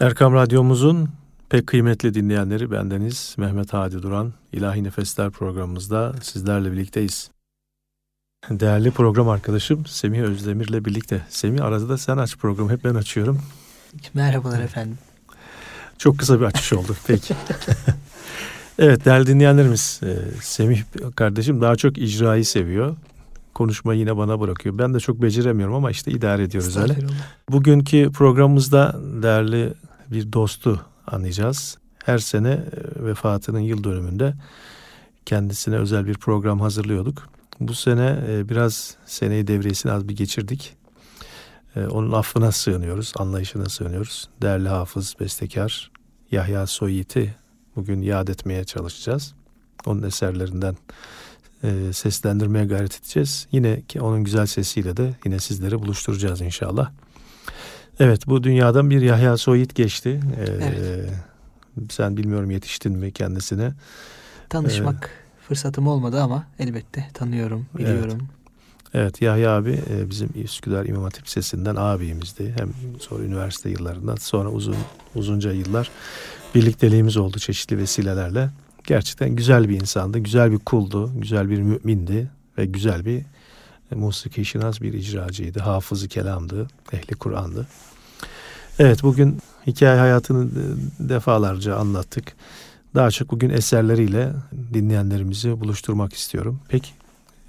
Erkam Radyomuzun pek kıymetli dinleyenleri bendeniz Mehmet Hadi Duran. İlahi Nefesler programımızda sizlerle birlikteyiz. Değerli program arkadaşım Semih Özdemir'le birlikte. Semih arada da sen aç programı hep ben açıyorum. Merhabalar efendim. Çok kısa bir açış oldu peki. evet değerli dinleyenlerimiz e, Semih kardeşim daha çok icrayı seviyor. Konuşmayı yine bana bırakıyor. Ben de çok beceremiyorum ama işte idare ediyoruz öyle. Bugünkü programımızda değerli bir dostu anlayacağız. Her sene e, vefatının yıl dönümünde kendisine özel bir program hazırlıyorduk. Bu sene e, biraz seneyi devresini az bir geçirdik. E, onun affına sığınıyoruz, anlayışına sığınıyoruz. Değerli hafız, bestekar Yahya Soyit'i bugün yad etmeye çalışacağız. Onun eserlerinden seslendirmeye gayret edeceğiz. Yine onun güzel sesiyle de yine sizleri buluşturacağız inşallah. Evet bu dünyadan bir Yahya Soyit geçti. Ee, evet. Sen bilmiyorum yetiştin mi kendisine? Tanışmak ee, fırsatım olmadı ama elbette tanıyorum, biliyorum. Evet. Evet Yahya abi e, bizim Üsküdar İmam Hatip Lisesi'nden abimizdi. Hem sonra üniversite yıllarından sonra uzun uzunca yıllar birlikteliğimiz oldu çeşitli vesilelerle. Gerçekten güzel bir insandı, güzel bir kuldu, güzel bir mümindi ve güzel bir musiki şinas bir icracıydı. Hafızı kelamdı, ehli Kur'an'dı. Evet bugün hikaye hayatını defalarca anlattık. Daha çok bugün eserleriyle dinleyenlerimizi buluşturmak istiyorum. Pek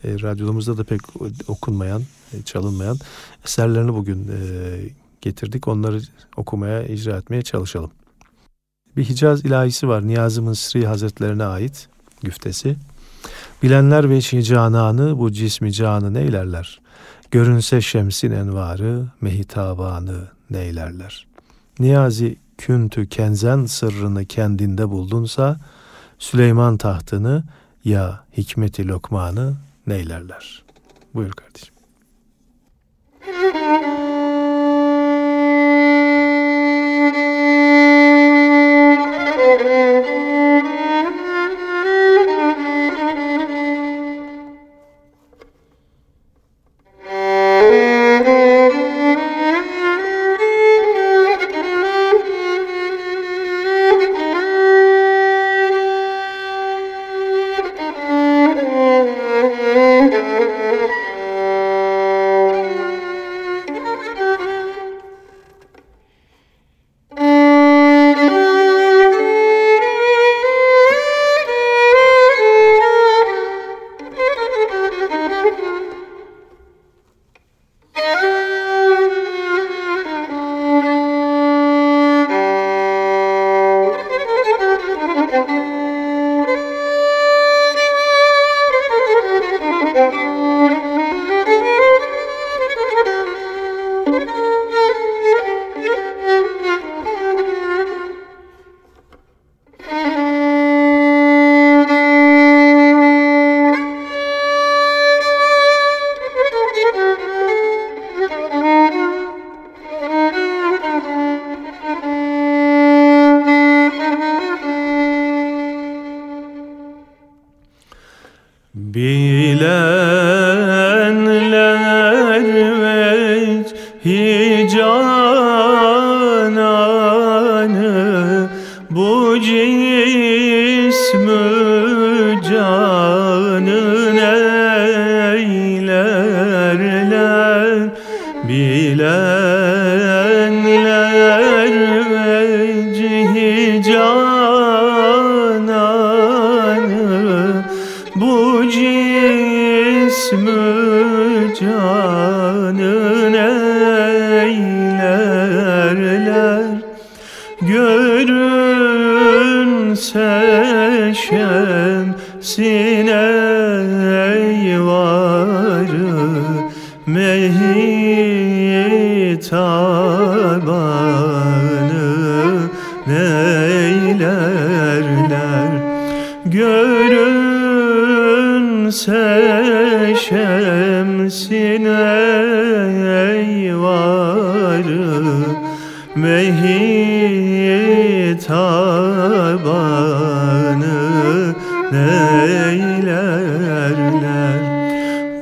e, radyomuzda da pek okunmayan, e, çalınmayan eserlerini bugün e, getirdik. Onları okumaya, icra etmeye çalışalım. Bir Hicaz ilahisi var. Niyazi Mısri Hazretlerine ait güftesi. Bilenler ve cananı bu cismi canı neylerler? Görünse şemsin envarı, mehitabanı neylerler? Niyazi küntü kenzen sırrını kendinde buldunsa, Süleyman tahtını ya hikmeti lokmanı neylerler? Buyur kardeşim. بلا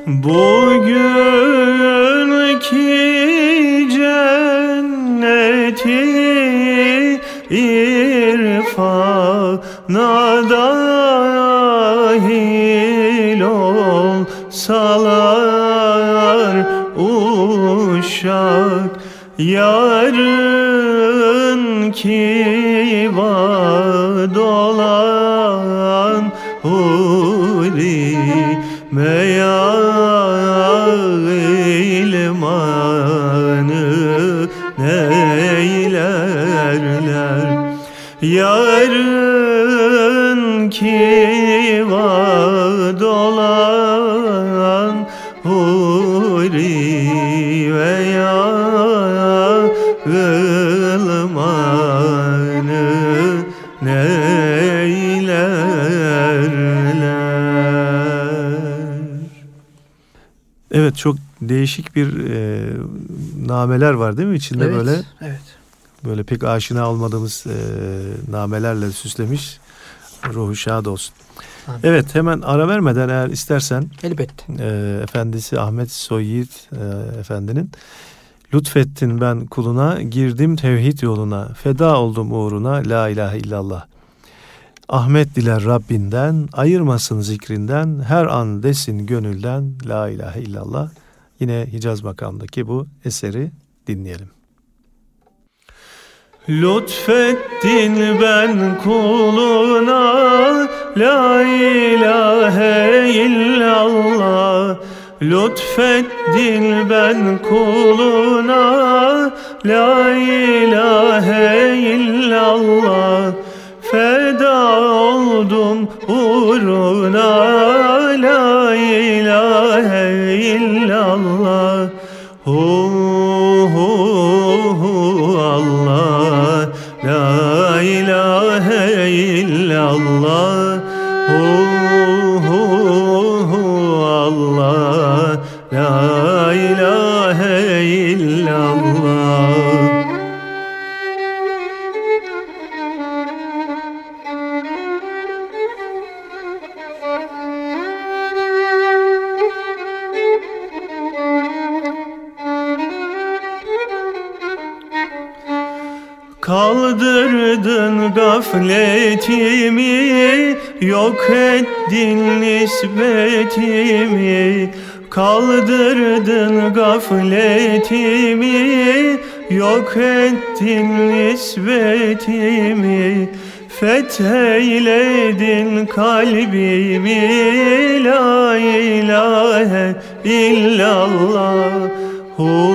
Bugünkü cenneti kiva dolan huri veya ılmanı neylerler Evet çok değişik bir e, nameler var değil mi içinde evet, böyle Evet. böyle pek aşina olmadığımız e, namelerle süslemiş. Ruhu şad olsun. Amin. Evet hemen ara vermeden eğer istersen Elbette. e, efendisi Ahmet Soyyiğit e, efendinin lütfettin ben kuluna girdim tevhid yoluna feda oldum uğruna la ilahe illallah. Ahmet diler Rabbinden ayırmasın zikrinden her an desin gönülden la ilahe illallah. Yine Hicaz makamındaki bu eseri dinleyelim. Lütfettin ben kuluna La ilahe illallah. Lütfettin ben kuluna La ilahe illallah. Feda oldum uğruna La ilahe La Yok ettin nispetimi Fetheyledin kalbimi. La ilahe illallah. Hu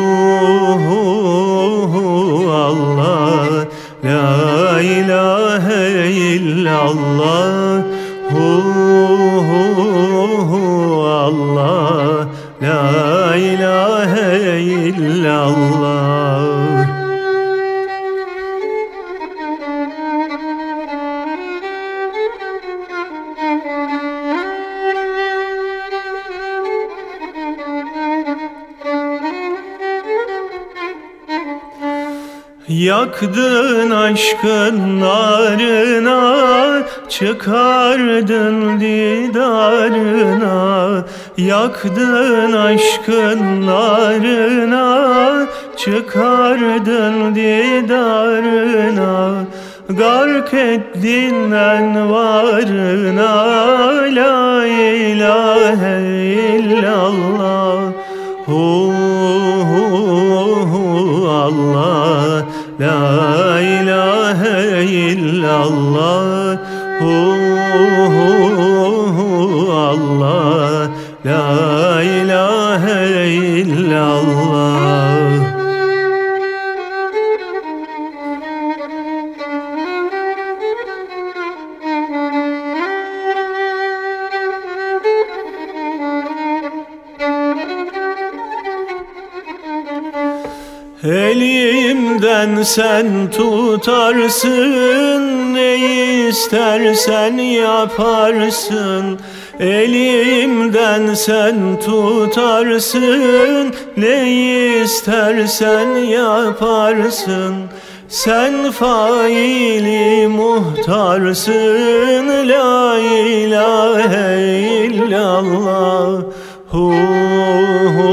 Yaktın aşkın narına Çıkardın didarına. Yaktın aşkın narına Çıkardın didarına. Gark ettin envarına La ilahe illallah Elimden sen tutarsın Ne istersen yaparsın. Elimden sen tutarsın Ne istersen yaparsın. Sen faili muhtarsın La ilahe illallah. Hu hu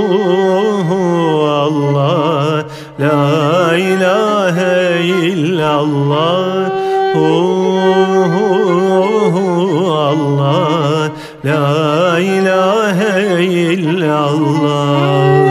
hu Allah La ilahe illallah Oh, Allah. La ilahe illallah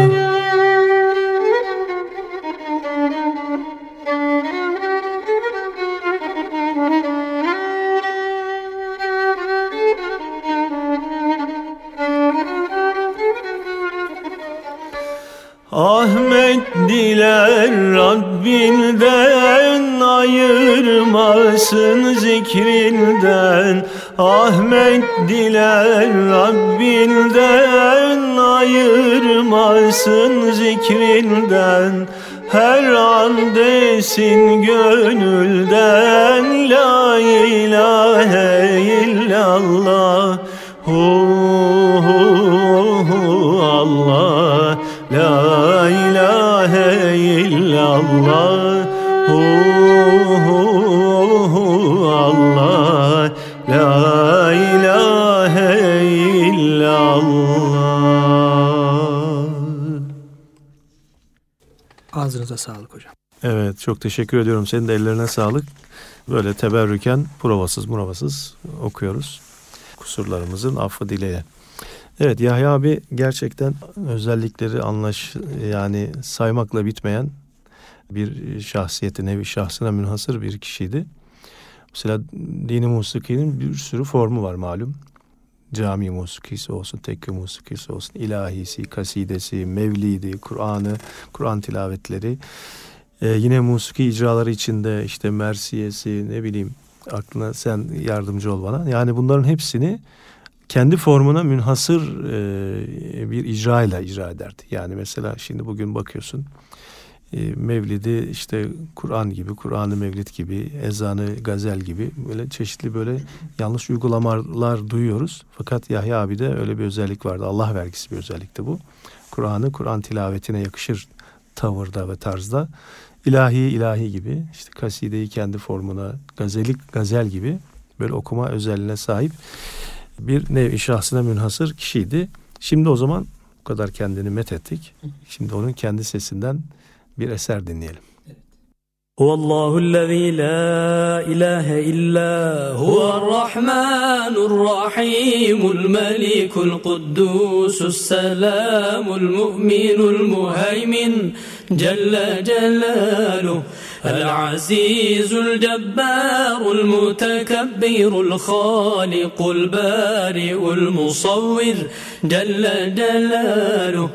diler Rabbinden ayırmasın zikrinden. Ahmet diler Rabbinden ayırmasın zikrinden. Her an desin gönülden La ilahe illallah hu, hu, Allah La ilahe illallah Ağzınıza sağlık hocam. Evet çok teşekkür ediyorum. Senin de ellerine sağlık. Böyle teberrüken provasız muravasız okuyoruz. Kusurlarımızın affı dileğiyle. Evet Yahya abi gerçekten özellikleri anlaş yani saymakla bitmeyen bir şahsiyeti nevi şahsına münhasır bir kişiydi. Mesela dini musikinin bir sürü formu var malum. Cami musikisi olsun, tekke musikisi olsun, ilahisi, kasidesi, mevlidi, Kur'an'ı, Kur'an tilavetleri. Ee, yine musiki icraları içinde işte mersiyesi ne bileyim aklına sen yardımcı ol bana. Yani bunların hepsini kendi formuna münhasır e, bir icra ile icra ederdi. Yani mesela şimdi bugün bakıyorsun e, Mevlidi işte Kur'an gibi, Kur'an-ı Mevlid gibi, ezanı gazel gibi böyle çeşitli böyle yanlış uygulamalar duyuyoruz. Fakat Yahya abi de öyle bir özellik vardı. Allah vergisi bir özellikti bu. Kur'an'ı Kur'an tilavetine yakışır tavırda ve tarzda ilahi ilahi gibi işte kasideyi kendi formuna gazelik gazel gibi böyle okuma özelliğine sahip bir nevi şahsına münhasır kişiydi. Şimdi o zaman bu kadar kendini met ettik. Şimdi onun kendi sesinden bir eser dinleyelim. هو الله الذي لا إله إلا هو الرحمن الرحيم الملك القدوس السلام المؤمن المهيمن جل جلاله العزيز الجبار المتكبر الخالق البارئ المصور جل جلاله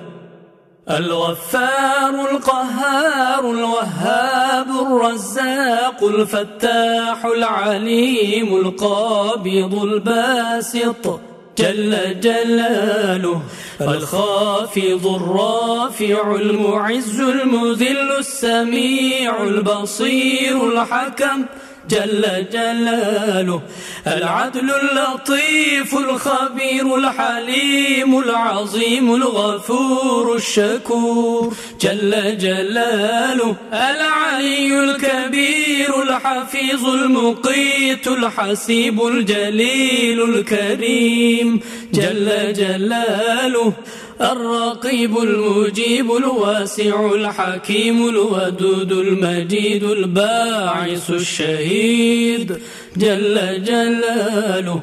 الغفار القهار الوهاب الرزاق الفتاح العليم القابض الباسط جل جلاله الخافض الرافع المعز المذل السميع البصير الحكم جل جلاله. العدل اللطيف الخبير الحليم العظيم الغفور الشكور. جل جلاله. العلي الكبير الحفيظ المقيت الحسيب الجليل الكريم. جل جلاله. الرقيب المجيب الواسع الحكيم الودود المجيد الباعث الشهيد جل جلاله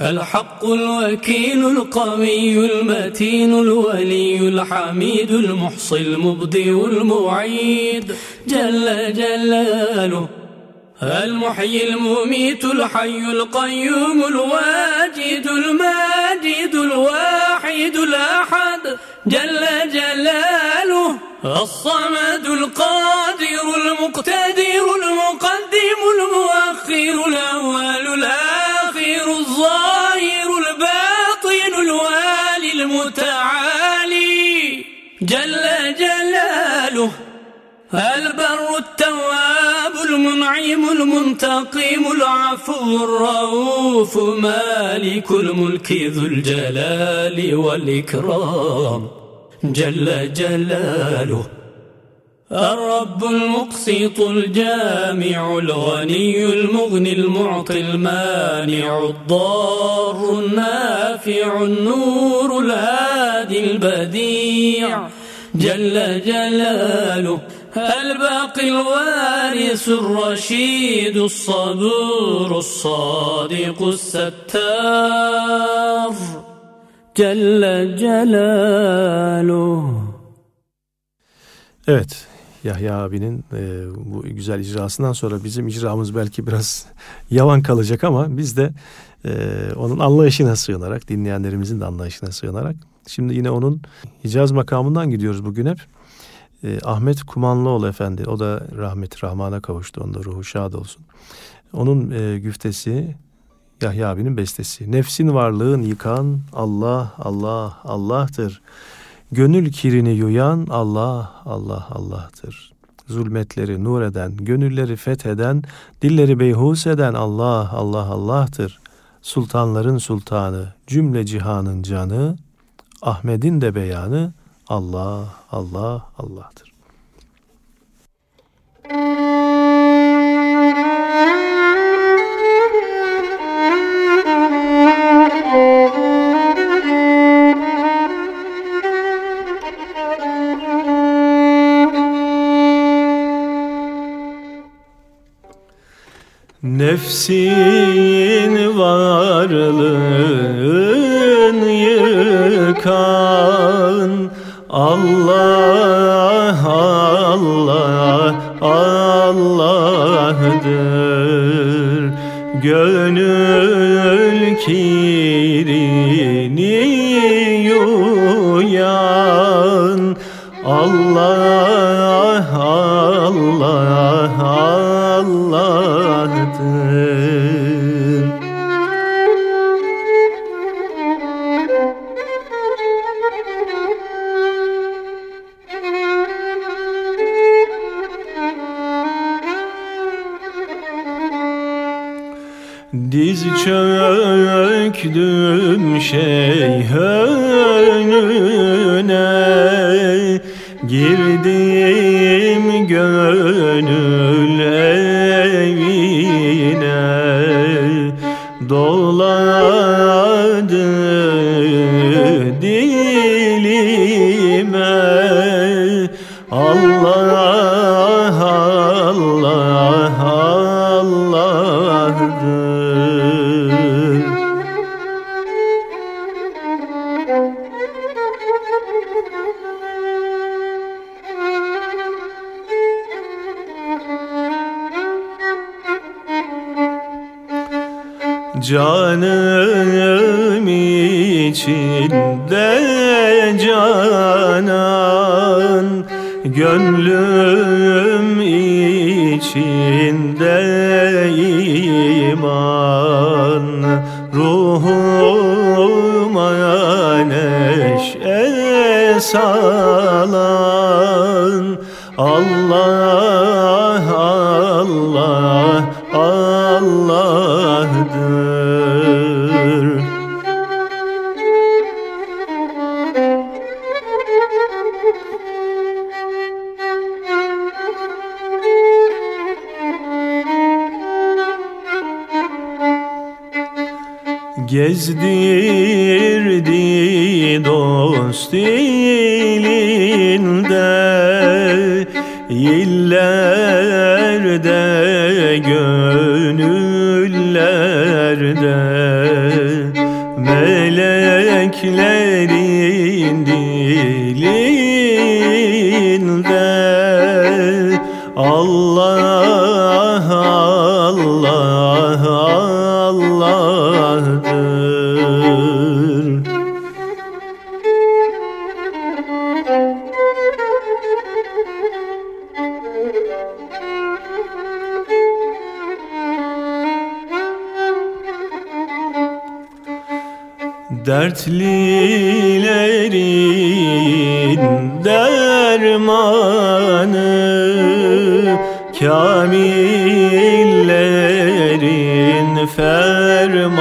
الحق الوكيل القوي المتين الولي الحميد المحصي المبدئ المعيد جل جلاله المحيي المميت الحي القيوم الواجد الماجد الواحد الأحد جل جلاله الصمد القادر المقتدر المقدم المؤخر الأول. المنعم المنتقم العفو الرؤوف مالك الملك ذو الجلال والإكرام. جل جلاله. الرب المقسط الجامع الغني المغني المعطي المانع الضار النافع النور الهادي البديع. جل جلاله. الباقي الوارث الرشيد الصبور الصادق الستار جل جلاله Evet, Yahya abinin e, bu güzel icrasından sonra bizim icramız belki biraz yavan kalacak ama biz de e, onun anlayışına sığınarak, dinleyenlerimizin de anlayışına sığınarak. Şimdi yine onun Hicaz makamından gidiyoruz bugün hep. E, Ahmet Kumanlıoğlu Efendi, o da rahmet rahmana kavuştu, onda ruhu şad olsun. Onun e, güftesi Yahya abinin bestesi. Nefsin varlığın yıkan Allah, Allah, Allah'tır. Gönül kirini yuyan Allah, Allah, Allah'tır. Zulmetleri nur eden, gönülleri fetheden, dilleri beyhus eden Allah, Allah, Allah'tır. Sultanların sultanı, cümle cihanın canı, Ahmet'in de beyanı Allah, Allah, Allah'tır. Nefsin varlığın yıkan Allah Allah Allah'dır. Gönül kirini yuyan Allah Allah çöktüm şeyh içinde canan Gönlüm içinde iman. Ruhuma neşe salan Allah bekle Dertlilerin dermanı Kamillerin fermanı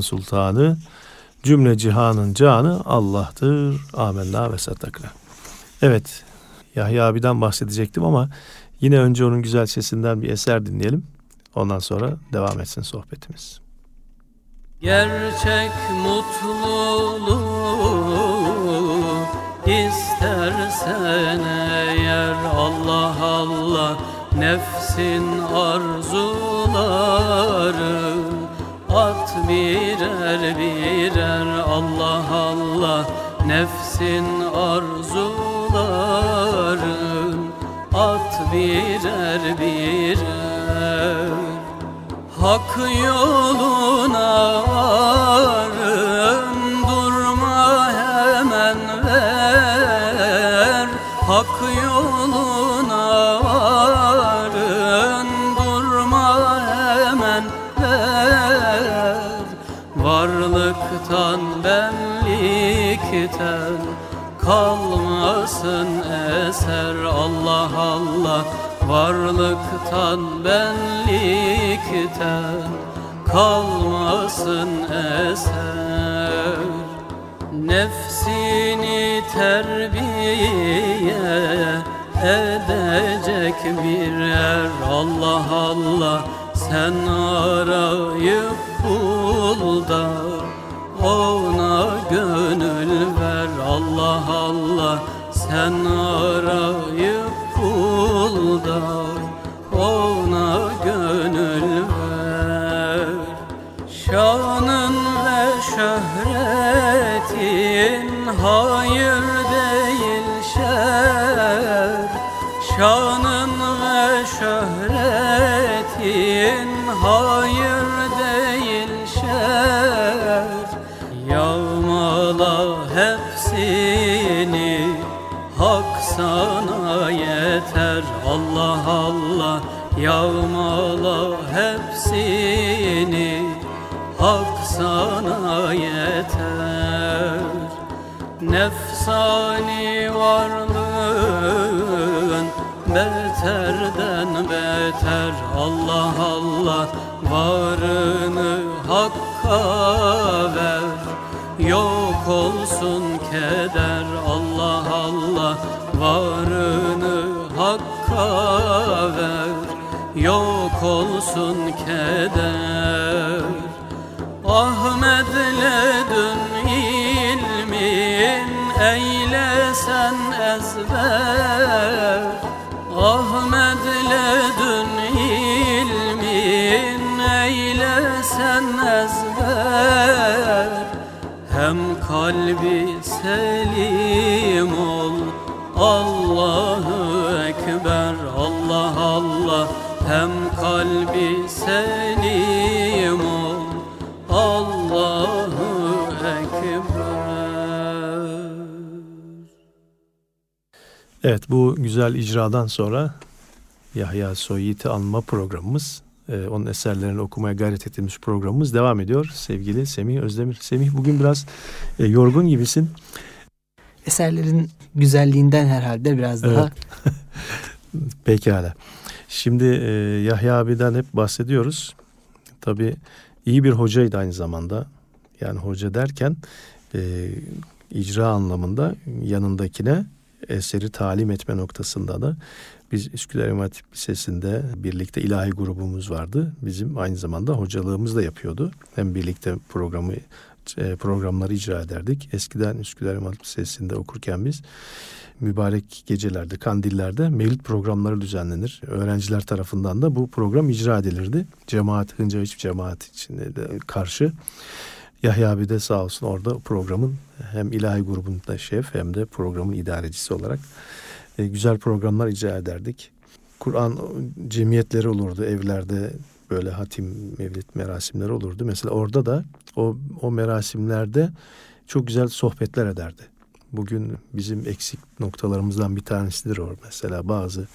sultanların sultanı cümle cihanın canı Allah'tır. Amenna ve saddakna. Evet Yahya abiden bahsedecektim ama yine önce onun güzel sesinden bir eser dinleyelim. Ondan sonra devam etsin sohbetimiz. Gerçek mutluluğu istersen eğer Allah Allah nefsin arzuları at birer birer Allah Allah. Nefsin arzuları at birer. Birer Hak yoluna Varlıktan benlikten kalmasın eser. Nefsini terbiye edecek bir yer. Allah Allah sen arayıp bul ona gönül ver. Allah Allah sen arayıp şöhretin hayır değil şer. Yağmala hepsini Hak sana yeter. Allah Allah Yağmala hepsini Hak sana yeter. Nefsani varlığın Beterden beter. Allah Allah Varını hakka ver. Yok olsun keder. Allah Allah Varını hakka ver. Yok olsun keder. Ahmet'le dün ilmin eylesen ezber dün ilmin eylesen ezber. Hem kalbi selim ol Allahu Ekber. Allah Allah. Hem kalbi selim ol Allahu Ekber. Evet bu güzel icradan sonra Yahya Soyit'i anma programımız, e, onun eserlerini okumaya gayret ettiğimiz programımız devam ediyor. Sevgili Semih Özdemir. Semih bugün biraz e, yorgun gibisin. Eserlerin güzelliğinden herhalde biraz daha. Evet. Pekala. Şimdi e, Yahya abiden hep bahsediyoruz. Tabii iyi bir hocaydı aynı zamanda. Yani hoca derken e, icra anlamında yanındakine eseri talim etme noktasında da biz Üsküdar İmam Hatip Lisesi'nde birlikte ilahi grubumuz vardı. Bizim aynı zamanda hocalığımız da yapıyordu. Hem birlikte programı e, programları icra ederdik. Eskiden Üsküdar İmam Hatip Lisesi'nde okurken biz mübarek gecelerde, kandillerde mevlid programları düzenlenir. Öğrenciler tarafından da bu program icra edilirdi. Cemaat, Hınca hiçbir cemaat içinde de karşı. Yahya abi de sağ olsun orada programın hem ilahi grubunda şef hem de programın idarecisi olarak e, güzel programlar icra ederdik. Kur'an cemiyetleri olurdu evlerde böyle hatim mevlid merasimleri olurdu. Mesela orada da o, o merasimlerde çok güzel sohbetler ederdi. Bugün bizim eksik noktalarımızdan bir tanesidir o mesela bazı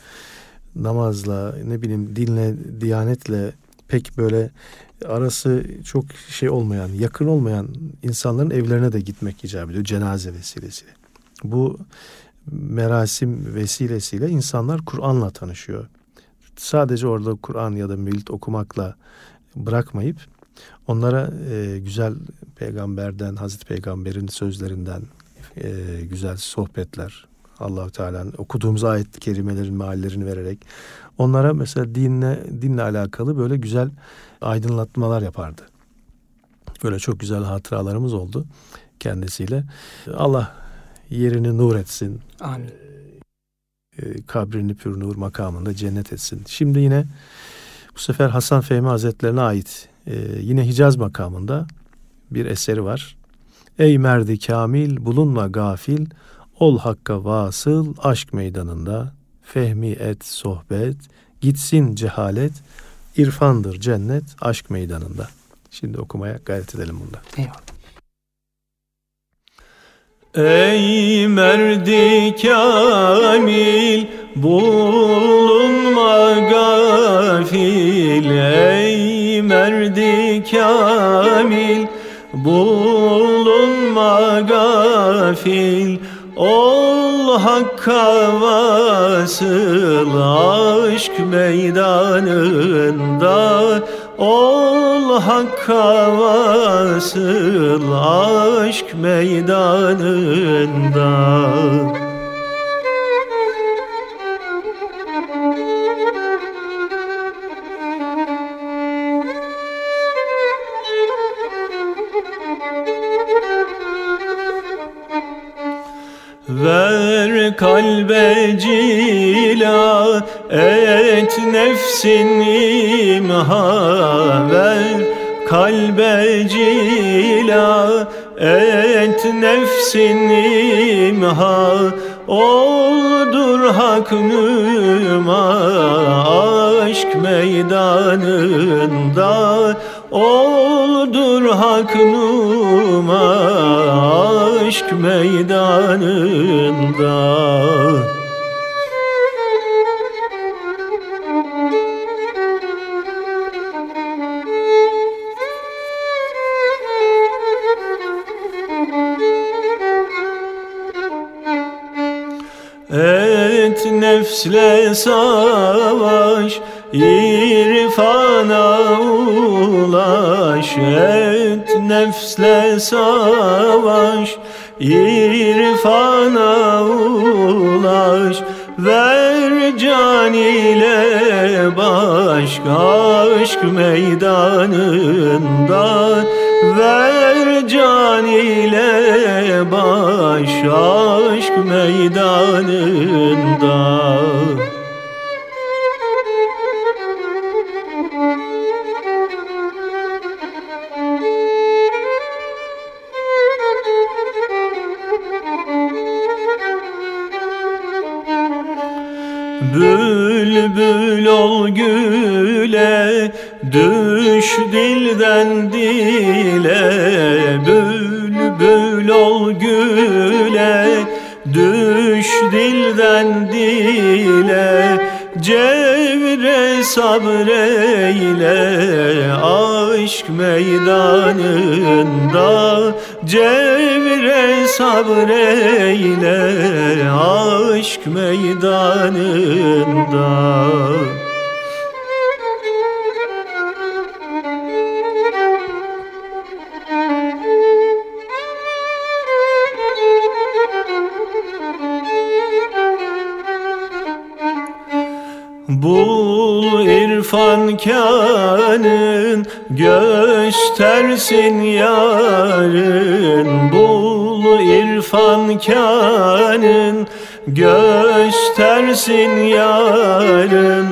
namazla ne bileyim dinle diyanetle pek böyle arası çok şey olmayan yakın olmayan insanların evlerine de gitmek icap ediyor cenaze vesilesiyle. Bu merasim vesilesiyle insanlar Kur'an'la tanışıyor. Sadece orada Kur'an ya da mevlid okumakla bırakmayıp onlara e, güzel peygamberden, Hazreti Peygamber'in sözlerinden e, güzel sohbetler, Allahu Teala'nın okuduğumuz ayet kerimelerin meallerini vererek onlara mesela dinle dinle alakalı böyle güzel aydınlatmalar yapardı. Böyle çok güzel hatıralarımız oldu kendisiyle. Allah yerini nur etsin. Amin. E, kabrini pür nur makamında cennet etsin. Şimdi yine bu sefer Hasan Fehmi Hazretlerine ait e, yine Hicaz makamında bir eseri var. Ey merdi kamil bulunma gafil ol hakka vasıl aşk meydanında fehmi et sohbet gitsin cehalet irfandır cennet aşk meydanında. Şimdi okumaya gayret edelim bunda. Eyvallah. Ey merdi kamil bulunma gafil. Ey merdi kamil bulunma gafil. Ol hakka vasıl aşk meydanında. Ol hakka vasıl aşk meydanında. Ver kalbe cila et nefsin imha. Ver kalbe cila et nefsin imha Oldur hak nüma aşk meydanında Oldur hak numa aşk meydanında nefsle savaş İrfana ulaş. Et nefsle savaş İrfana ulaş. Ver can ile başk aşk meydanında. Ver can ile baş aşk meydanında Bülbül ol güle Düş dilden dile. Bülbül ol güle Düş dilden dile. Cevre sabreyle aşk meydanında Cevre sabreyle aşk meydanında. Bul irfan kanın göstersin yarın Bul irfan kanın göstersin yarın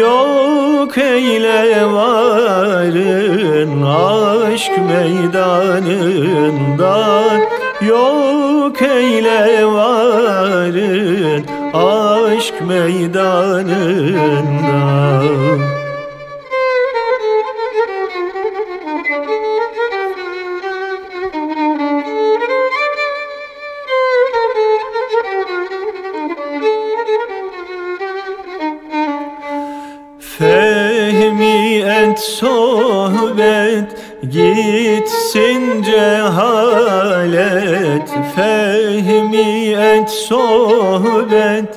Yok eyle varın. Aşk meydanında Yok eyle varın. Aşk meydanında sohbet Gitsin cehalet Fehmi et sohbet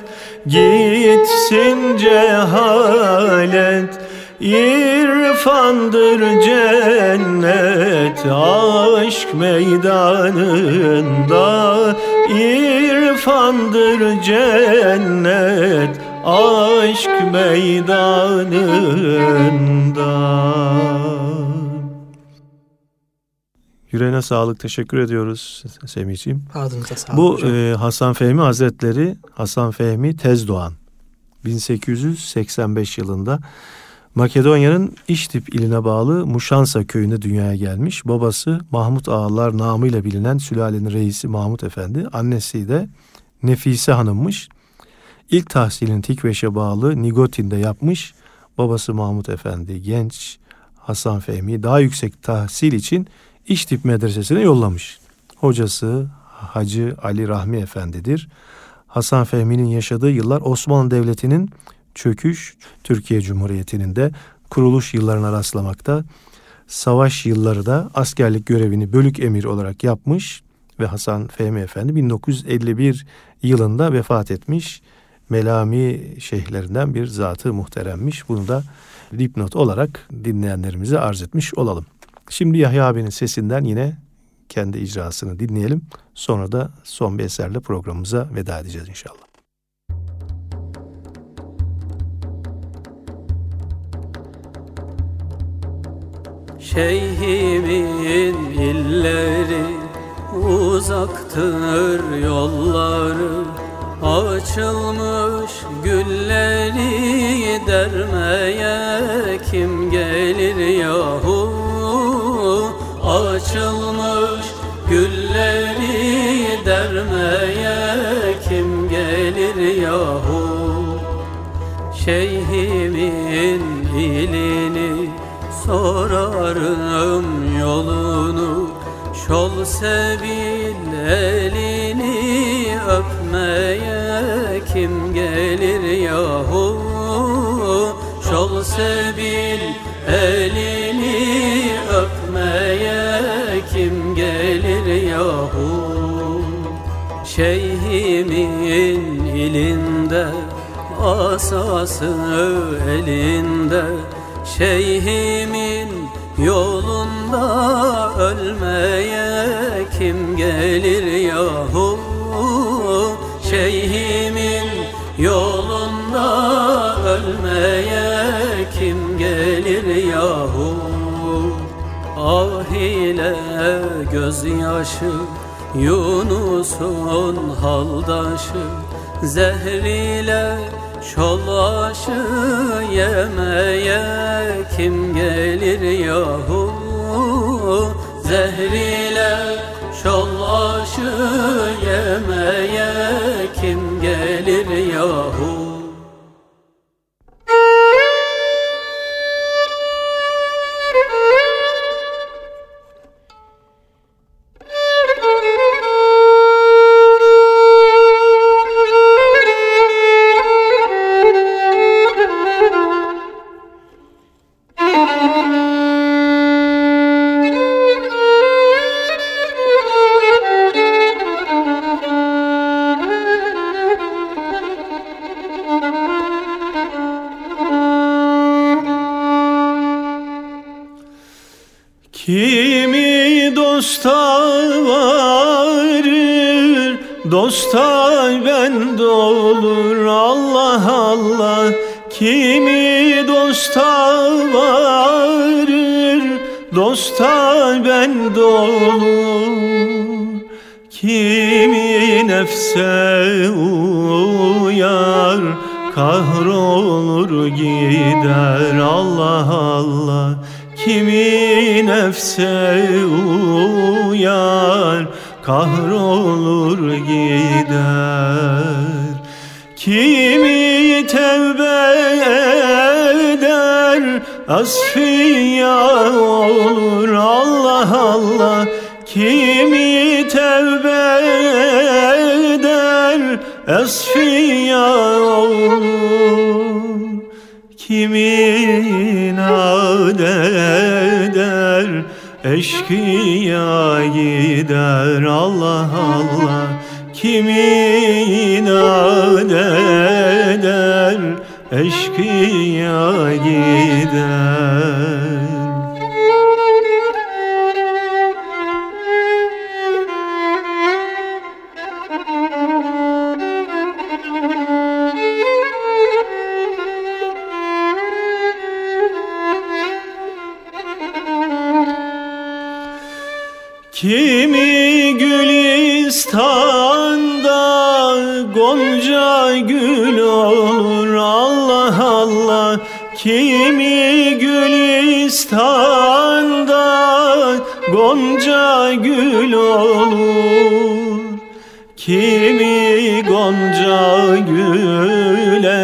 Gitsin cehalet İrfandır cennet aşk meydanında İrfandır cennet aşk meydanında Yüreğine sağlık. Teşekkür ediyoruz Semih'ciğim. Ağzınıza sağlık Bu e, Hasan Fehmi Hazretleri, Hasan Fehmi Tezdoğan. 1885 yılında Makedonya'nın İştip iline bağlı Muşansa köyünde dünyaya gelmiş. Babası Mahmut Ağalar namıyla bilinen sülalenin reisi Mahmut Efendi. Annesi de Nefise Hanım'mış. İlk tahsilini Tikveş'e bağlı Nigotin'de yapmış. Babası Mahmut Efendi genç Hasan Fehmi daha yüksek tahsil için İştip medresesine yollamış. Hocası Hacı Ali Rahmi Efendi'dir. Hasan Fehmi'nin yaşadığı yıllar Osmanlı Devleti'nin çöküş, Türkiye Cumhuriyeti'nin de kuruluş yıllarına rastlamakta. Savaş yılları da askerlik görevini bölük emir olarak yapmış ve Hasan Fehmi Efendi 1951 yılında vefat etmiş. Melami şeyhlerinden bir zatı muhteremmiş. Bunu da dipnot olarak dinleyenlerimize arz etmiş olalım. Şimdi Yahya abinin sesinden yine kendi icrasını dinleyelim. Sonra da son bir eserle programımıza veda edeceğiz inşallah. Şeyhimin illeri uzaktır yolları Açılmış gülleri dermeye kim gelir yahu? Açılmış gülleri dermeye kim gelir yahu? Şeyhimin ilini sorarım yolunu Şol sevil elini öpmeye kim gelir yahu? Şol sevil elini öpmeye kim gelir yahu? Şeyhimin ilinde asası elinde Şeyhimin yolunda ölmeye kim gelir yahu ölmeye kim gelir yahu? Ah ile gözyaşı Yunus'un haldaşı. Zehriyle Şolaşı yemeye kim gelir yahu? Zehriyle şolaşı yemeye kim Dosta ben olur Allah Allah. Kimi dosta varır Dosta ben olur. Kimi nefse uyar Kahrolur gider Allah Allah. Kimi nefse uyar kahrolur gider. Kimi tevbe eder asfiya olur. Allah Allah Kimi tevbe eder asfiya olur. Kimi nad eder eşkıya gider Allah Allah Kimi inat eder? Eşkıya gider Kimi Gülistan'da Gonca gül olur? Allah Allah. Kimi Gülistan'da Gonca gül olur? Kimi Gonca güle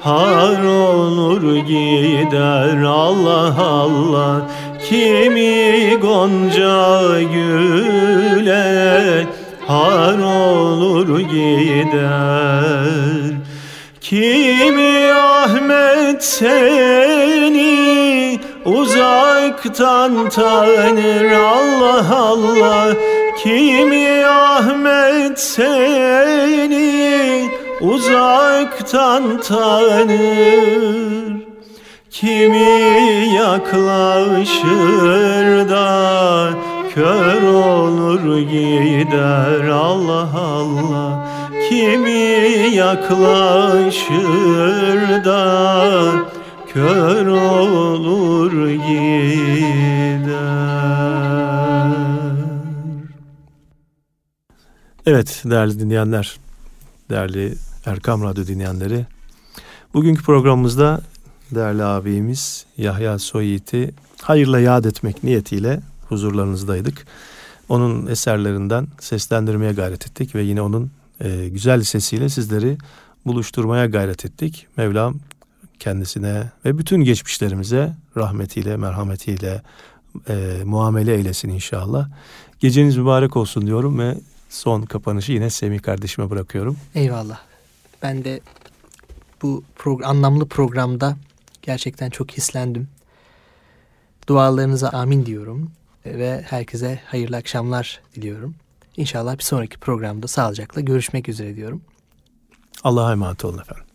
har olur gider? Allah Allah. Kimi gonca gider. Kimi Ahmet seni uzaktan tanır Allah Allah. Kimi Ahmet seni uzaktan tanır. Kimi yaklaşır da kör olur gider Allah Allah Kimi yaklaşır da kör olur gider Evet değerli dinleyenler, değerli Erkam Radyo dinleyenleri. Bugünkü programımızda değerli abimiz Yahya Soyit'i hayırla yad etmek niyetiyle huzurlarınızdaydık. Onun eserlerinden seslendirmeye gayret ettik ve yine onun e, güzel sesiyle sizleri buluşturmaya gayret ettik. Mevlam kendisine ve bütün geçmişlerimize rahmetiyle, merhametiyle e, muamele eylesin inşallah. Geceniz mübarek olsun diyorum ve son kapanışı yine Semih kardeşime bırakıyorum. Eyvallah. Ben de bu pro anlamlı programda gerçekten çok hislendim. Dualarınıza amin diyorum ve herkese hayırlı akşamlar diliyorum. İnşallah bir sonraki programda sağlıcakla görüşmek üzere diyorum. Allah'a emanet olun efendim.